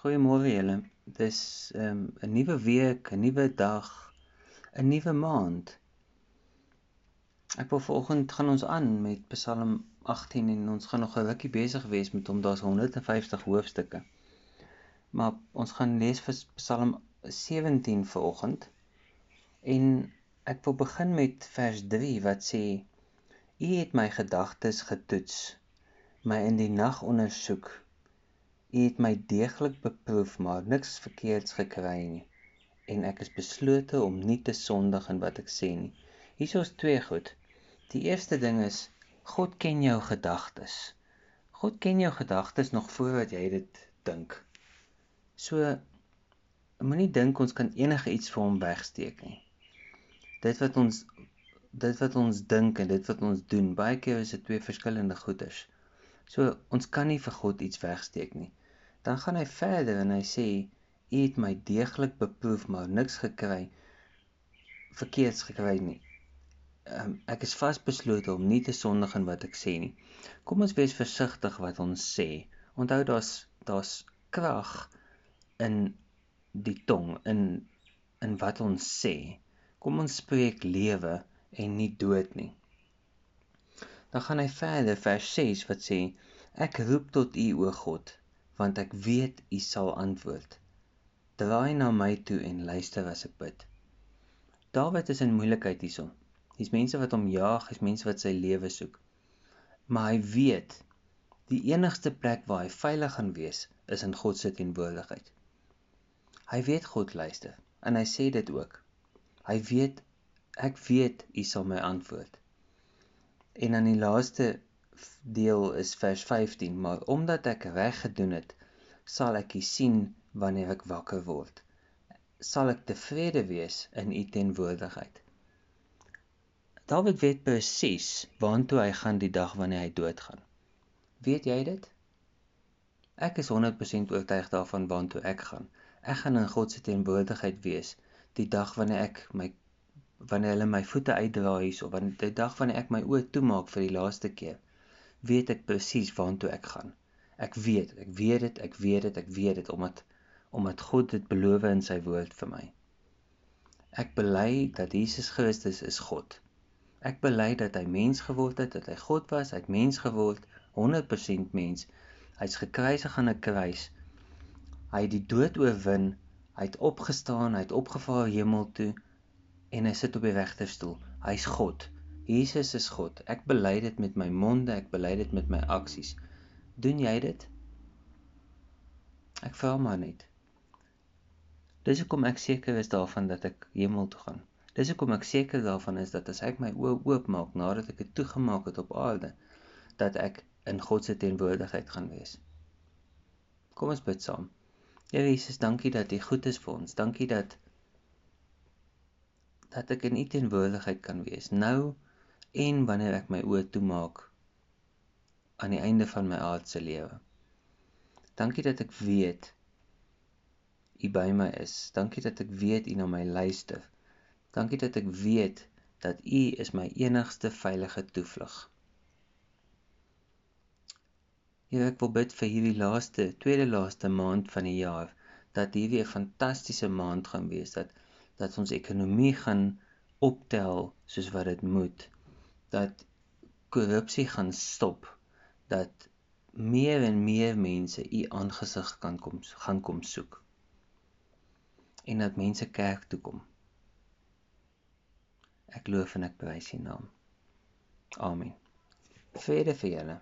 Goeiemôre julle. Dis ehm, 'n um, nuwe week, 'n nuwe dag, 'n nuwe maand. Ek wil vanoggend gaan ons aan met Psalm 18 en ons gaan nog 'n rukkie besig wees met hom. Daar's 150 hoofstukke. Maar ons gaan lees vir Psalm 17 vanoggend. En ek wil begin met vers 3 wat sê: U het my gedagtes getoets, my in die nag ondersoek U het my deeglik beproef, maar niks verkeerds gekry nie. En ek is beslote om nie te sondig in wat ek sê nie. Hier is twee goed. Die eerste ding is God ken jou gedagtes. God ken jou gedagtes nog voordat jy dit dink. So moenie dink ons kan enige iets vir hom wegsteek nie. Dit wat ons dit wat ons dink en dit wat ons doen, baie keer is dit twee verskillende goeders. So ons kan nie vir God iets wegsteek nie dan gaan hy verder en hy sê u het my deeglik beproef maar niks gekry verkeerds gekry nie. Um, ek is vasbeslote om nie te sondig in wat ek sê nie. Kom ons wees versigtig wat ons sê. Onthou daar's daar's krag in die tong in in wat ons sê. Kom ons spreek lewe en nie dood nie. Dan gaan hy verder vers 6 wat sê ek roep tot u o God want ek weet u sal antwoord. Draai na my toe en luister as ek bid. Dawid is in moeilikheid hierson. Dis mense wat hom jaag, dis mense wat sy lewe soek. Maar hy weet die enigste plek waar hy veilig gaan wees is in God se teenwoordigheid. Hy weet God luister en hy sê dit ook. Hy weet ek weet u sal my antwoord. En aan die laaste deel is vers 15 maar omdat ek reg gedoen het sal ek u sien wanneer ek wakker word. Sal ek tevrede wees in u teenwoordigheid. Dawid weet presies waartoe hy gaan die dag wanneer hy doodgaan. Weet jy dit? Ek is 100% oortuig daarvan waartoe ek gaan. Ek gaan in God se teenwoordigheid wees die dag wanneer ek my wanneer hulle my voete uitdra hier of wanneer die dag wanneer ek my oë toemaak vir die laaste keer weet ek presies waartoe ek gaan. Ek weet, ek weet dit, ek weet dit, ek weet dit omdat omdat God dit beloof in sy woord vir my. Ek bely dat Jesus Christus is God. Ek bely dat hy mens geword het, dat hy God was, hy't mens geword, 100% mens. Hy's gekruisig aan 'n kruis. Hy het die dood oorwin, hy't opgestaan, hy't opgevaar hemel toe en hy sit op die regterstoel. Hy's God. Jesus is God. Ek bely dit met my monde, ek bely dit met my aksies. Doen jy dit? Ek vra maar net. Dis hoekom ek seker is daarvan dat ek hemel toe gaan. Dis hoekom ek seker daarvan is dat as ek my oë oopmaak nadat ek dit toegemaak het op aarde, dat ek in God se teenwoordigheid gaan wees. Kom ons bid saam. Here Jesus, dankie dat U goed is vir ons. Dankie dat dat ek in U teenwoordigheid kan wees. Nou en wanneer ek my oë toemaak aan die einde van my aardse lewe. Dankie dat ek weet U by my is. Dankie dat ek weet U na my luister. Dankie dat ek weet dat U is my enigste veilige toevlug. Here, ek wil bid vir hierdie laaste, tweede laaste maand van die jaar dat hierdie 'n fantastiese maand gaan wees dat dat ons ekonomie gaan optel soos wat dit moet dat korrupsie gaan stop dat meer en meer mense u aangesig kan kom gaan kom soek en dat mense kerk toe kom. Ek loof en ek prys u naam. Amen. Vrede vir julle